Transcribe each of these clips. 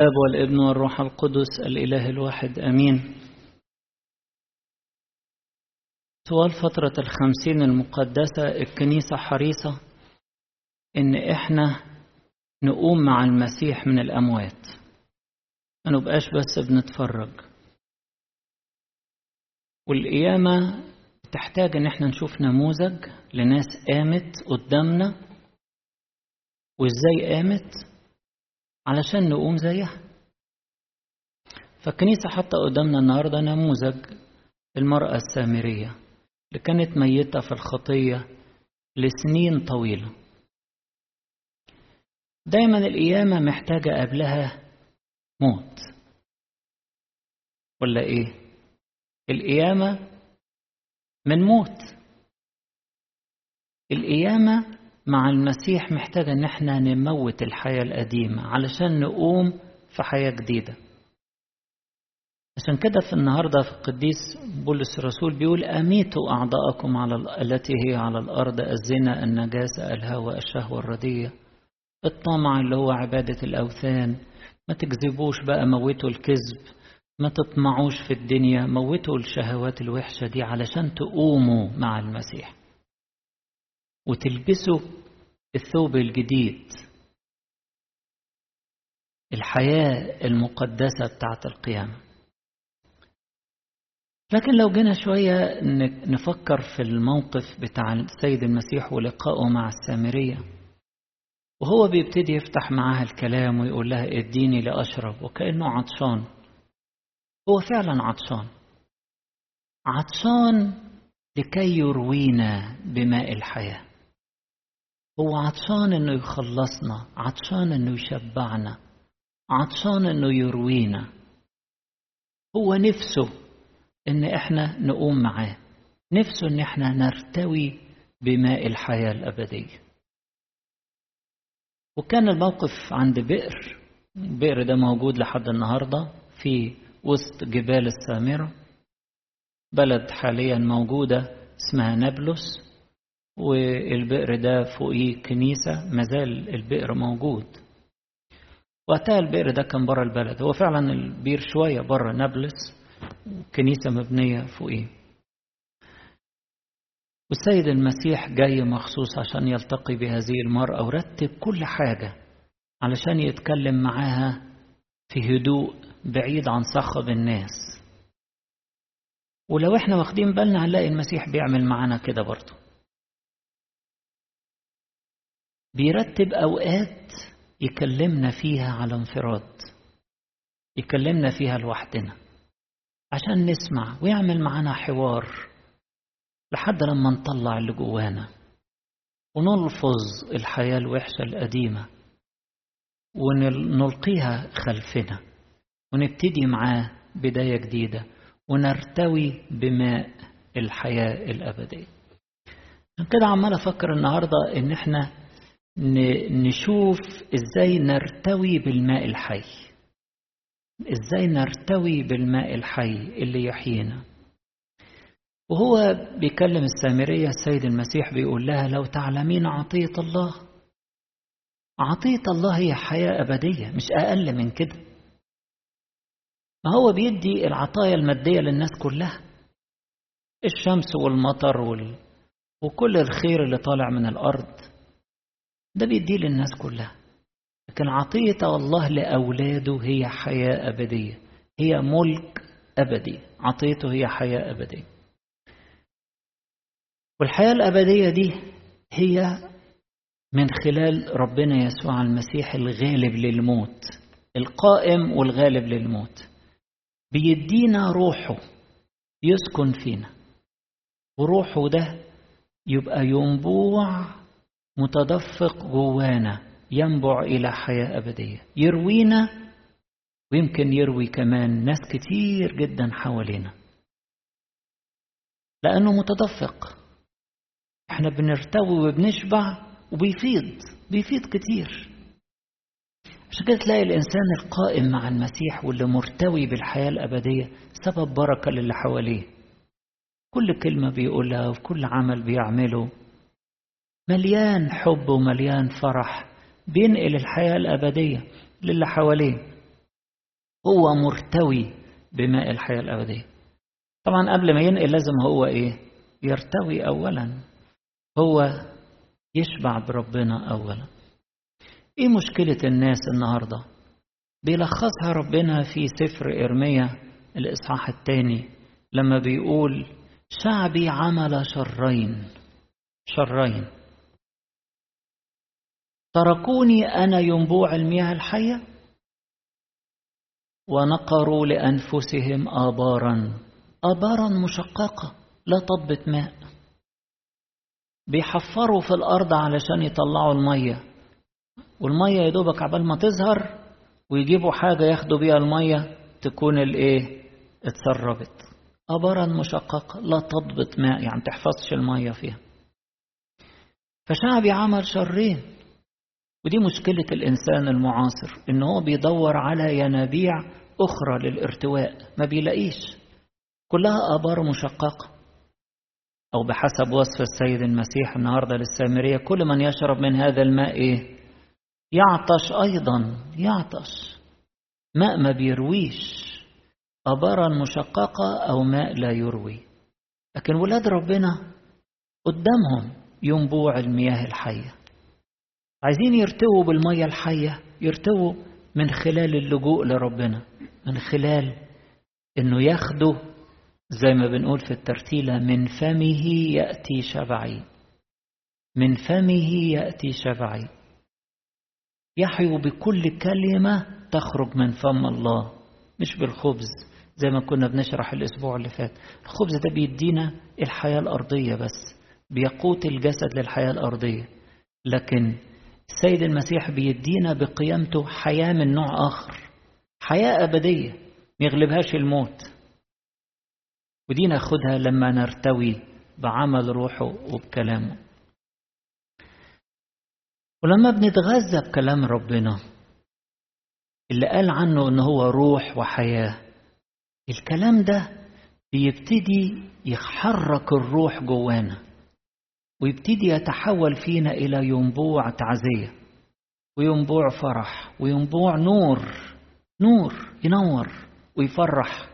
الأب والابن والروح القدس الإله الواحد آمين. طوال فترة الخمسين المقدسة الكنيسة حريصة إن إحنا نقوم مع المسيح من الأموات. ما نبقاش بس بنتفرج. والقيامة تحتاج إن إحنا نشوف نموذج لناس قامت قدامنا. وإزاي قامت؟ علشان نقوم زيها. فالكنيسة حتى قدامنا النهاردة نموذج المرأة السامرية اللي كانت ميتة في الخطية لسنين طويلة. دايما القيامة محتاجة قبلها موت. ولا إيه؟ القيامة من موت. القيامة مع المسيح محتاجة إن إحنا نموت الحياة القديمة علشان نقوم في حياة جديدة. عشان كده في النهاردة في القديس بولس الرسول بيقول أميتوا أعضاءكم على التي هي على الأرض الزنا النجاسة الهوى الشهوة الردية الطمع اللي هو عبادة الأوثان. ما تكذبوش بقى موتوا الكذب. ما تطمعوش في الدنيا موتوا الشهوات الوحشة دي علشان تقوموا مع المسيح. وتلبسوا الثوب الجديد. الحياة المقدسة بتاعت القيامة. لكن لو جينا شوية نفكر في الموقف بتاع السيد المسيح ولقائه مع السامرية. وهو بيبتدي يفتح معاها الكلام ويقول لها اديني لأشرب وكأنه عطشان. هو فعلا عطشان. عطشان لكي يروينا بماء الحياة. هو عطشان انه يخلصنا عطشان انه يشبعنا عطشان انه يروينا. هو نفسه ان إحنا نقوم معاه نفسه ان إحنا نرتوي بماء الحياة الأبدية. وكان الموقف عند بئر البئر ده موجود لحد النهاردة في وسط جبال السامرة بلد حاليا موجودة اسمها نابلس. والبئر ده فوقيه كنيسة مازال البئر موجود. وقتها البئر ده كان بره البلد. هو فعلا البير شوية بره نابلس كنيسة مبنية فوقيه. والسيد المسيح جاي مخصوص عشان يلتقي بهذه المرأة ورتب كل حاجة علشان يتكلم معاها في هدوء بعيد عن صخب الناس. ولو إحنا واخدين بالنا هنلاقي المسيح بيعمل معانا كده برضه. بيرتب أوقات يكلمنا فيها على انفراد يكلمنا فيها لوحدنا عشان نسمع ويعمل معانا حوار لحد لما نطلع اللي جوانا ونلفظ الحياة الوحشة القديمة ونلقيها خلفنا ونبتدي معاه بداية جديدة ونرتوي بماء الحياة الأبدية. كده عمال أفكر النهاردة إن إحنا نشوف إزاي نرتوي بالماء الحي. إزاي نرتوي بالماء الحي اللي يحيينا. وهو بيكلم السامرية السيد المسيح بيقول لها لو تعلمين عطية الله. عطية الله هي حياة أبدية مش أقل من كده. ما هو بيدي العطايا المادية للناس كلها. الشمس والمطر وال... وكل الخير اللي طالع من الأرض. ده بيديه للناس كلها. لكن عطية الله لأولاده هي حياة أبدية. هي ملك أبدي. عطيته هي حياة أبدية. والحياة الأبدية دي هي من خلال ربنا يسوع المسيح الغالب للموت. القائم والغالب للموت. بيدينا روحه. يسكن فينا. وروحه ده يبقى ينبوع متدفق جوانا ينبع إلى حياة أبدية. يروينا ويمكن يروي كمان ناس كتير جدا حوالينا. لأنه متدفق. إحنا بنرتوي وبنشبع وبيفيض بيفيض كتير. عشان كده تلاقي الإنسان القائم مع المسيح واللي مرتوي بالحياة الأبدية سبب بركة للي حواليه. كل كلمة بيقولها وكل عمل بيعمله. مليان حب ومليان فرح بينقل الحياة الأبدية للي حواليه. هو مرتوي بماء الحياة الأبدية. طبعا قبل ما ينقل لازم هو إيه؟ يرتوي أولا. هو يشبع بربنا أولا. إيه مشكلة الناس النهاردة؟ بيلخصها ربنا في سفر إرميا الإصحاح الثاني لما بيقول شعبي عمل شرين. شرين. تركوني أنا ينبوع المياه الحية؟ ونقروا لأنفسهم آبارا. آبارا مشققة لا تضبط ماء. بيحفروا في الأرض علشان يطلعوا المية. والمية يدوبك عبال ما تظهر ويجيبوا حاجة ياخدوا بيها المية تكون الإيه؟ اتسربت أبرا مشققة لا تضبط ماء يعني تحفظش المية فيها. فشعبي عمل شرين. ودي مشكلة الإنسان المعاصر إن هو بيدور على ينابيع أخرى للارتواء ما بيلاقيش. كلها آبار مشققة. أو بحسب وصف السيد المسيح النهاردة للسامرية كل من يشرب من هذا الماء إيه؟ يعطش أيضا يعطش. ماء ما بيرويش. أبارا مشققة أو ماء لا يروي. لكن ولاد ربنا قدامهم ينبوع المياه الحية. عايزين يرتووا بالمية الحية يرتووا من خلال اللجوء لربنا من خلال إنه ياخدوا زي ما بنقول في الترتيلة من فمه يأتي شبعي من فمه يأتي شبعي يحيوا بكل كلمة تخرج من فم الله مش بالخبز زي ما كنا بنشرح الأسبوع اللي فات. الخبز ده بيدينا الحياة الأرضية بس بيقوت الجسد للحياة الأرضية. لكن السيد المسيح بيدينا بقيامته حياة من نوع آخر حياة أبدية ما يغلبهاش الموت. ودي ناخدها لما نرتوي بعمل روحه وبكلامه. ولما بنتغذى بكلام ربنا اللي قال عنه إن هو روح وحياة الكلام ده بيبتدي يحرك الروح جوانا. ويبتدي يتحول فينا إلى ينبوع تعزية وينبوع فرح وينبوع نور نور ينور ويفرح.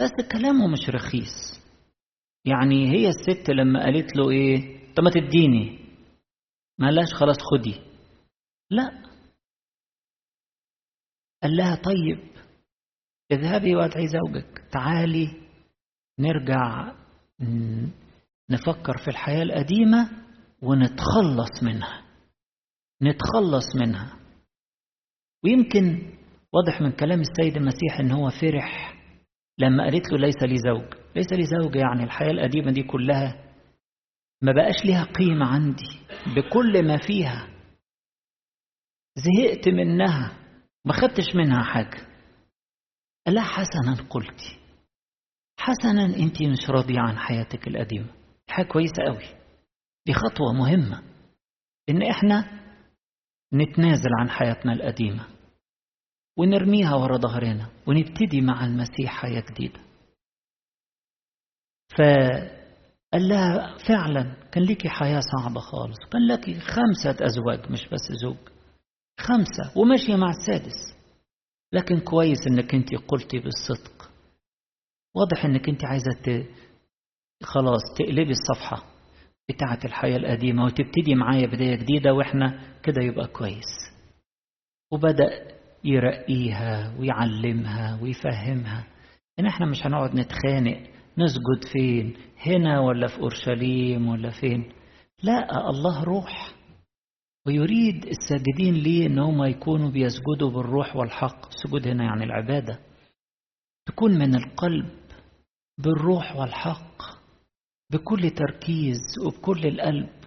بس كلامه مش رخيص. يعني هي الست لما قالت له إيه؟ طب ما تديني. ما لاش خلاص خدي. لا. قال لها طيب اذهبي وادعي زوجك تعالي نرجع نفكر في الحياة القديمة ونتخلص منها. نتخلص منها. ويمكن واضح من كلام السيد المسيح إن هو فرح لما قالت له ليس لي زوج. ليس لي زوج يعني الحياة القديمة دي كلها ما بقاش ليها قيمة عندي. بكل ما فيها زهقت منها. ما خدتش منها حاجة. لها حسنا قلتي حسنا أنت مش راضية عن حياتك القديمة. حاجة كويسة قوي. دي خطوة مهمة. إن إحنا نتنازل عن حياتنا القديمة. ونرميها ورا ظهرنا. ونبتدي مع المسيح حياة جديدة. فقال لها فعلا كان ليكي حياة صعبة خالص. كان لك خمسة أزواج مش بس زوج. خمسة. وماشية مع السادس. لكن كويس إنك أنت قلتي بالصدق. واضح إنك أنت عايزة ت... خلاص تقلبي الصفحة بتاعة الحياة القديمة وتبتدي معايا بداية جديدة وإحنا كده يبقى كويس. وبدأ يرقيها ويعلمها ويفهمها إن إحنا مش هنقعد نتخانق نسجد فين هنا ولا في أورشليم ولا فين. لا الله روح. ويريد الساجدين ليه إن هم يكونوا بيسجدوا بالروح والحق؟ السجود هنا يعني العبادة. تكون من القلب. بالروح والحق بكل تركيز وبكل القلب.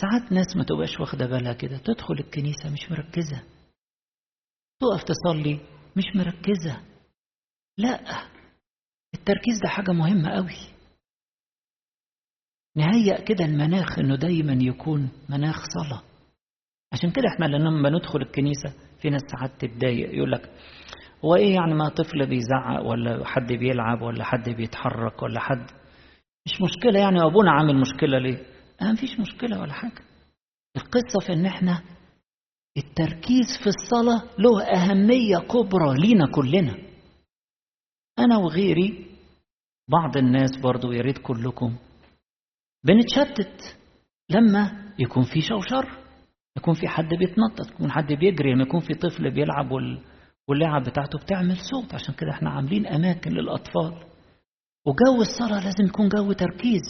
ساعات ناس ما تبقاش واخدة بالها كده تدخل الكنيسة مش مركزة. تقف تصلي مش مركزة. لا التركيز ده حاجة مهمة قوي. نهيئ كده المناخ إنه دايما يكون مناخ صلاة. عشان كده إحنا لما ندخل الكنيسة في ناس ساعات تتضايق يقول لك هو إيه يعني ما طفل بيزعق ولا حد بيلعب ولا حد بيتحرك ولا حد؟ مش مشكلة يعني أبونا عامل مشكلة ليه؟ آه مفيش مشكلة ولا حاجة. القصة في إن إحنا التركيز في الصلاة له أهمية كبرى لينا كلنا. أنا وغيري بعض الناس برضو يا ريت كلكم بنتشتت لما يكون في شوشر يكون في حد بيتنطط يكون حد بيجري لما يكون في طفل بيلعب وال... واللعب بتاعته بتعمل صوت. عشان كده إحنا عاملين أماكن للأطفال. وجو الصلاة لازم يكون جو تركيز.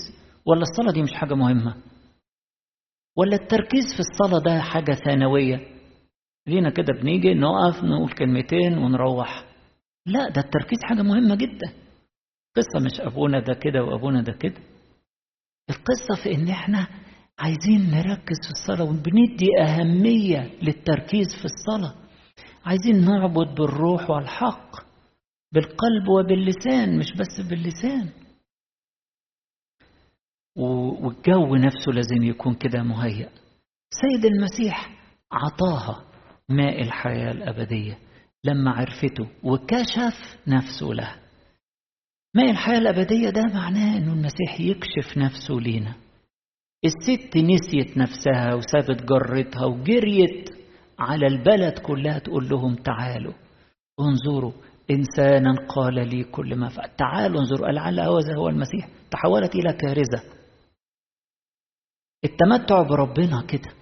ولا الصلاة دي مش حاجة مهمة؟ ولا التركيز في الصلاة ده حاجة ثانوية؟ لينا كده بنيجي نقف نقول كلمتين ونروح. لا ده التركيز حاجة مهمة جدا. قصة مش أبونا ده كده وأبونا ده كده. القصة في إن إحنا عايزين نركز في الصلاة وبندي أهمية للتركيز في الصلاة. عايزين نعبد بالروح والحق بالقلب وباللسان مش بس باللسان. والجو نفسه لازم يكون كده مهيأ. سيد المسيح عطاها ماء الحياة الأبدية لما عرفته وكشف نفسه له ماء الحياة الأبدية ده معناه أنه المسيح يكشف نفسه لينا. الست نسيت نفسها وسابت جرتها وجريت على البلد كلها تقول لهم تعالوا انظروا إنسانا قال لي كل ما فعل. تعالوا انظروا لعل هذا هو المسيح. تحولت إلى كارثة. التمتع بربنا كده.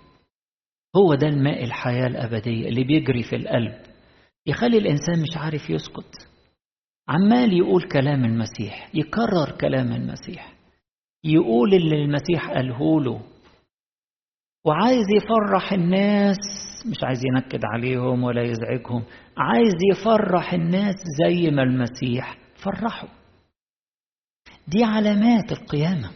هو ده الماء الحياة الأبدية اللي بيجري في القلب. يخلي الإنسان مش عارف يسكت. عمال يقول كلام المسيح يكرر كلام المسيح. يقول اللي المسيح قاله له. وعايز يفرح الناس مش عايز ينكد عليهم ولا يزعجهم عايز يفرح الناس زي ما المسيح فرحوا. دي علامات القيامة.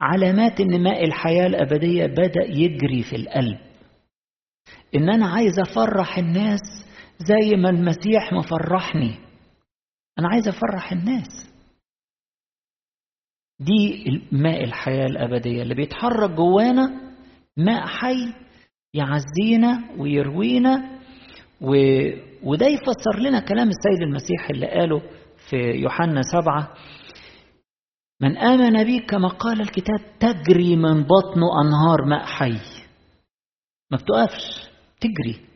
علامات إن ماء الحياة الأبدية بدأ يجري في القلب. إن أنا عايز أفرح الناس زي ما المسيح مفرحني أنا عايز أفرح الناس. دي ماء الحياة الأبدية اللي بيتحرك جوانا ماء حي يعزينا ويروينا و... وده يفسر لنا كلام السيد المسيح اللي قاله في يوحنا سبعة. من آمن بي كما قال الكتاب تجري من بطنه أنهار ماء حي. ما بتقفش تجري.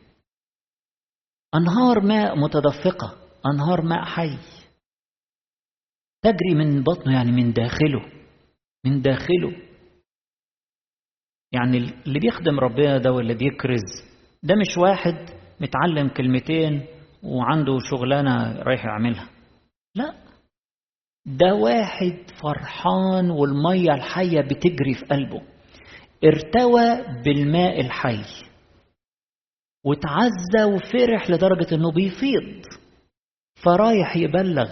أنهار ماء متدفقة أنهار ماء حي. تجري من بطنه يعني من داخله من داخله. يعني اللي بيخدم ربنا ده واللي بيكرز ده مش واحد متعلم كلمتين وعنده شغلانة رايح يعملها. لا ده واحد فرحان والمية الحية بتجري في قلبه. ارتوى بالماء الحي وتعزى وفرح لدرجة إنه بيفيض فرايح يبلغ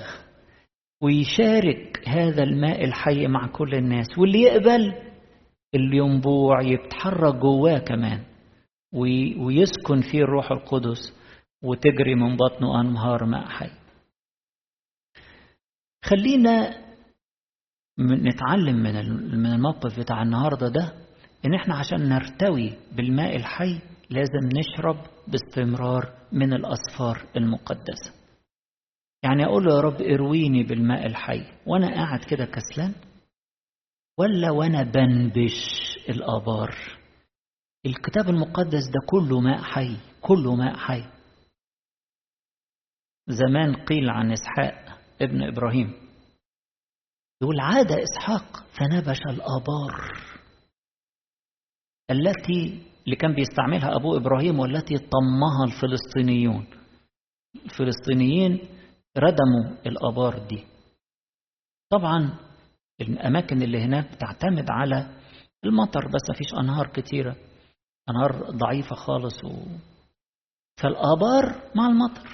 ويشارك هذا الماء الحي مع كل الناس. واللي يقبل الينبوع يتحرك جواه كمان ويسكن فيه الروح القدس وتجري من بطنه أنهار ماء حي خلينا نتعلم من من الموقف بتاع النهارده ده إن إحنا عشان نرتوي بالماء الحي لازم نشرب باستمرار من الأصفار المقدسة. يعني أقول له يا رب إرويني بالماء الحي وأنا قاعد كده كسلان ولا وأنا بنبش الآبار. الكتاب المقدس ده كله ماء حي كله ماء حي. زمان قيل عن إسحاق ابن إبراهيم يقول عاد إسحاق فنبش الآبار. التي اللي كان بيستعملها ابوه إبراهيم والتي طمها الفلسطينيون. الفلسطينيين ردموا الآبار دي. طبعا الأماكن اللي هناك بتعتمد على المطر بس مفيش أنهار كتيرة. أنهار ضعيفة خالص و... فالآبار مع المطر.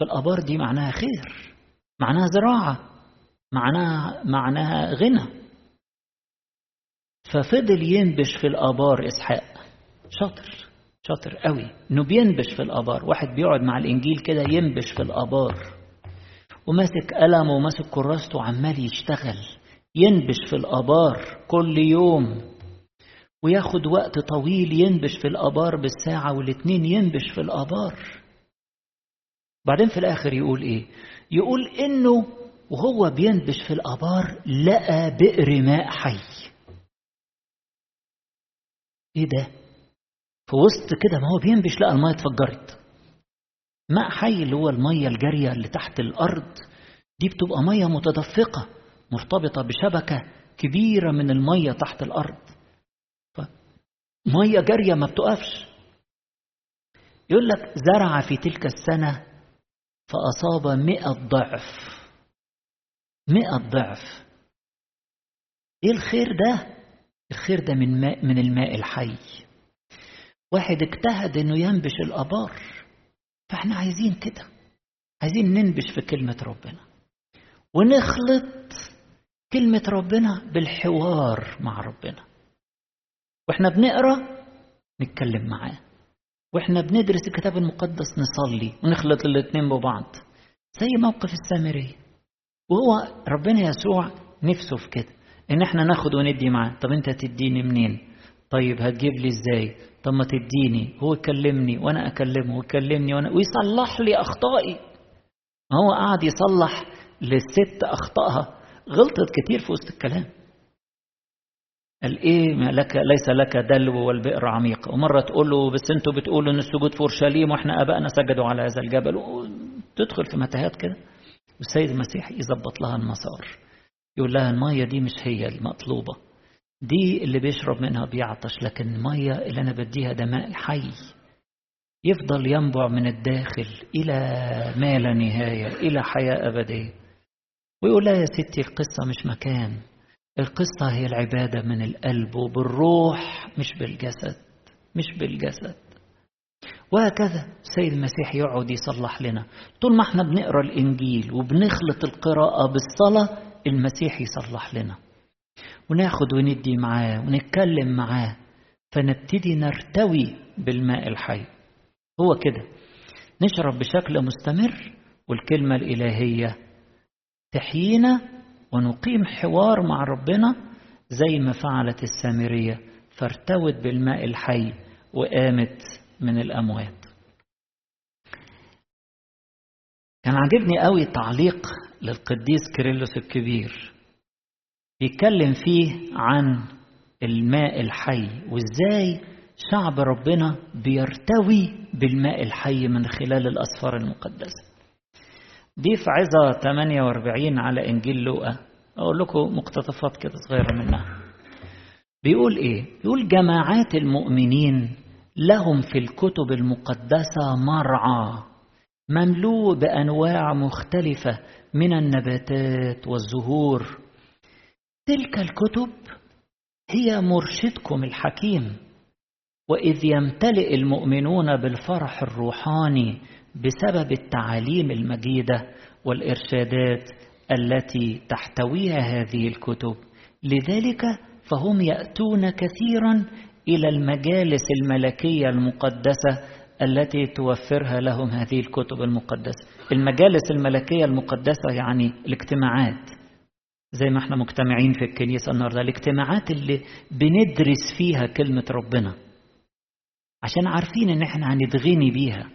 فالآبار دي معناها خير معناها زراعة معناها معناها غنى. ففضل ينبش في الآبار إسحاق. شاطر شاطر قوي. إنه بينبش في الآبار. واحد بيقعد مع الإنجيل كده ينبش في الآبار. وماسك قلم وماسك كراسته وعمال يشتغل. ينبش في الآبار كل يوم وياخد وقت طويل ينبش في الآبار بالساعة والاتنين ينبش في الآبار. بعدين في الآخر يقول إيه؟ يقول إنه وهو بينبش في الآبار لقى بئر ماء حي. إيه ده؟ في وسط كده ما هو بينبش لقى المية اتفجرت. ماء حي اللي هو المية الجارية اللي تحت الأرض دي بتبقى مية متدفقة. مرتبطة بشبكة كبيرة من المية تحت الأرض. مية جارية ما بتقفش. يقول لك زرع في تلك السنة فأصاب مئة ضعف. مئة ضعف. إيه الخير ده؟ الخير ده من ماء من الماء الحي. واحد اجتهد إنه ينبش الآبار. فإحنا عايزين كده. عايزين ننبش في كلمة ربنا. ونخلط كلمة ربنا بالحوار مع ربنا. وإحنا بنقرأ نتكلم معاه. وإحنا بندرس الكتاب المقدس نصلي ونخلط الاتنين ببعض. زي موقف السامرية وهو ربنا يسوع نفسه في كده. إن إحنا ناخد وندي معاه. طب أنت تديني منين؟ طيب هتجيب لي إزاي؟ طب ما تديني. هو يكلمني وأنا أكلمه. ويكلمني وأنا ويصلح لي أخطائي. هو قاعد يصلح للست أخطائها. غلطت كتير في وسط الكلام. قال إيه ما لك ليس لك دلو والبئر عميقه ومرة تقول له بس أنتوا بتقولوا إن السجود في أورشليم وإحنا أبائنا سجدوا على هذا الجبل. تدخل في متاهات كده. والسيد المسيح يظبط لها المسار. يقول لها المية دي مش هي المطلوبة. دي اللي بيشرب منها بيعطش لكن المية اللي أنا بديها ده ماء حي. يفضل ينبع من الداخل إلى ما لا نهاية إلى حياة أبدية. ويقول لها يا ستي القصة مش مكان. القصة هي العبادة من القلب وبالروح مش بالجسد مش بالجسد. وهكذا السيد المسيح يقعد يصلح لنا. طول ما إحنا بنقرأ الإنجيل وبنخلط القراءة بالصلاة المسيح يصلح لنا. وناخد وندي معاه ونتكلم معاه فنبتدي نرتوي بالماء الحي. هو كده. نشرب بشكل مستمر والكلمة الإلهية تحيينا ونقيم حوار مع ربنا زي ما فعلت السامرية فارتوت بالماء الحي وقامت من الأموات. كان عاجبني قوي تعليق للقديس كيرلس الكبير بيتكلم فيه عن الماء الحي وإزاي شعب ربنا بيرتوي بالماء الحي من خلال الأسفار المقدسة. دي في عظة 48 على إنجيل لوقا. أقول لكم مقتطفات كده صغيرة منها. بيقول إيه؟ بيقول جماعات المؤمنين لهم في الكتب المقدسة مرعى مملوء بأنواع مختلفة من النباتات والزهور. تلك الكتب هي مرشدكم الحكيم. وإذ يمتلئ المؤمنون بالفرح الروحاني بسبب التعاليم المجيدة والإرشادات التي تحتويها هذه الكتب. لذلك فهم يأتون كثيرا إلى المجالس الملكية المقدسة التي توفرها لهم هذه الكتب المقدسة. المجالس الملكية المقدسة يعني الاجتماعات. زي ما إحنا مجتمعين في الكنيسة النهاردة الاجتماعات اللي بندرس فيها كلمة ربنا. عشان عارفين إن إحنا هنتغني بيها.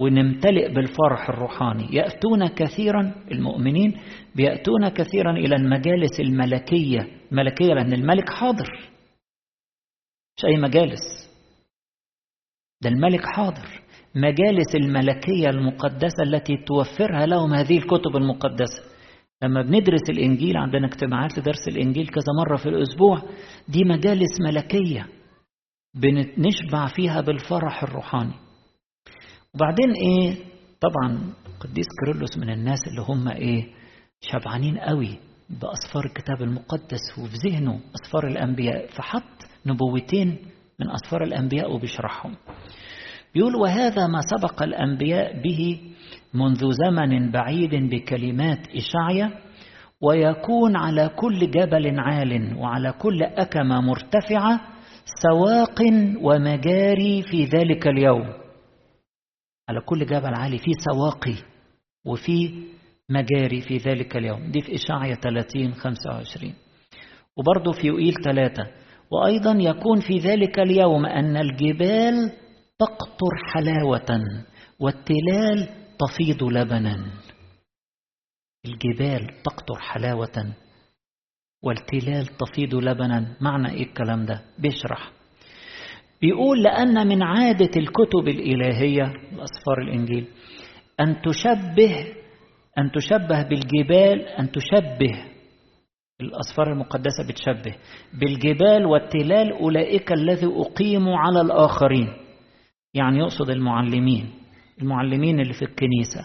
ونمتلئ بالفرح الروحاني. يأتون كثيرا المؤمنين بيأتون كثيرا إلى المجالس الملكية. ملكية لأن الملك حاضر. مش أي مجالس. ده الملك حاضر. مجالس الملكية المقدسة التي توفرها لهم هذه الكتب المقدسة. لما بندرس الإنجيل عندنا اجتماعات لدرس الإنجيل كذا مرة في الأسبوع. دي مجالس ملكية بنشبع فيها بالفرح الروحاني. وبعدين إيه؟ طبعا قديس كيرلس من الناس اللي هم إيه؟ شبعانين قوي بأسفار الكتاب المقدس وفي ذهنه أسفار الأنبياء فحط نبوتين من أسفار الأنبياء وبيشرحهم. بيقول وهذا ما سبق الأنبياء به منذ زمن بعيد بكلمات إشعيا ويكون على كل جبل عال وعلى كل أكمة مرتفعة سواق ومجاري في ذلك اليوم. على كل جبل عالي فيه سواقي وفي مجاري في ذلك اليوم. دي في إشعيا 30 25 وبرضه في يوئيل 3 وأيضا يكون في ذلك اليوم أن الجبال تقطر حلاوة والتلال تفيض لبنا. الجبال تقطر حلاوة والتلال تفيض لبنا. معنى إيه الكلام ده؟ بيشرح. بيقول لأن من عادة الكتب الإلهية الأسفار الإنجيل أن تشبه أن تشبه بالجبال أن تشبه الأسفار المقدسة بتشبه بالجبال والتلال أولئك الذي أقيموا على الآخرين. يعني يقصد المعلمين المعلمين اللي في الكنيسة.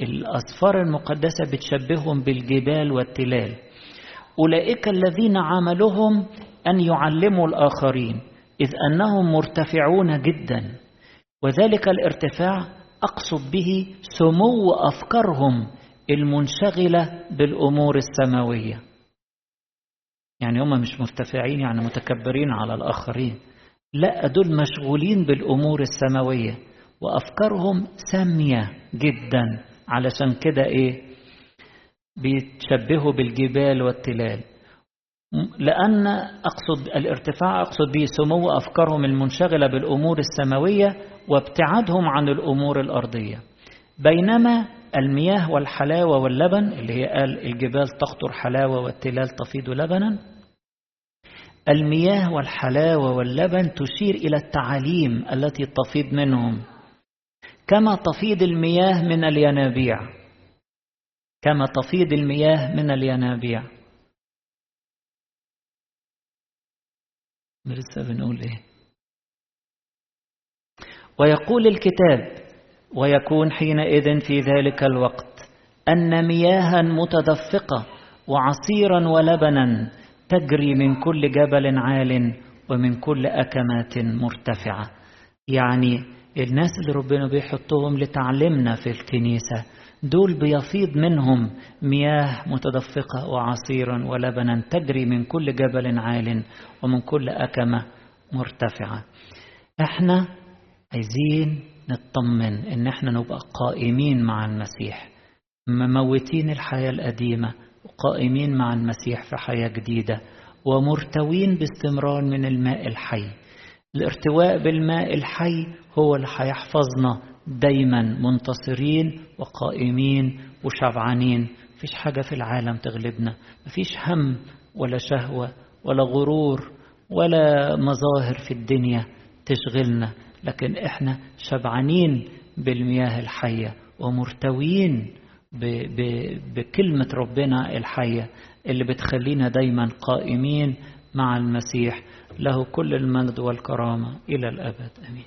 الأسفار المقدسة بتشبههم بالجبال والتلال. أولئك الذين عملهم أن يعلموا الآخرين. إذ أنهم مرتفعون جدا وذلك الارتفاع أقصد به سمو أفكارهم المنشغلة بالأمور السماوية. يعني هم مش مرتفعين يعني متكبرين على الآخرين. لا دول مشغولين بالأمور السماوية وأفكارهم سامية جدا. علشان كده إيه؟ بيتشبهوا بالجبال والتلال. لأن أقصد الارتفاع أقصد به سمو أفكارهم المنشغلة بالأمور السماوية وابتعادهم عن الأمور الأرضية. بينما المياه والحلاوة واللبن اللي هي قال الجبال تقطر حلاوة والتلال تفيض لبنا المياه والحلاوة واللبن تشير إلى التعاليم التي تفيض منهم. كما تفيض المياه من الينابيع. كما تفيض المياه من الينابيع. لسه بنقول إيه ويقول الكتاب ويكون حينئذ في ذلك الوقت أن مياها متدفقة وعصيرا ولبنا تجري من كل جبل عال ومن كل أكمات مرتفعة. يعني الناس اللي ربنا بيحطهم لتعلمنا في الكنيسة دول بيفيض منهم مياه متدفقة وعصيرا ولبنا تجري من كل جبل عال ومن كل أكمة مرتفعة. إحنا عايزين نطمن إن إحنا نبقى قائمين مع المسيح مموتين الحياة القديمة وقائمين مع المسيح في حياة جديدة ومرتوين باستمرار من الماء الحي. الارتواء بالماء الحي هو اللي هيحفظنا دايما منتصرين وقائمين وشبعانين مفيش حاجة في العالم تغلبنا. مفيش هم ولا شهوة ولا غرور ولا مظاهر في الدنيا تشغلنا. لكن إحنا شبعانين بالمياه الحية ومرتوين بكلمة ربنا الحية اللي بتخلينا دايما قائمين مع المسيح. له كل المجد والكرامة إلى الأبد. أمين.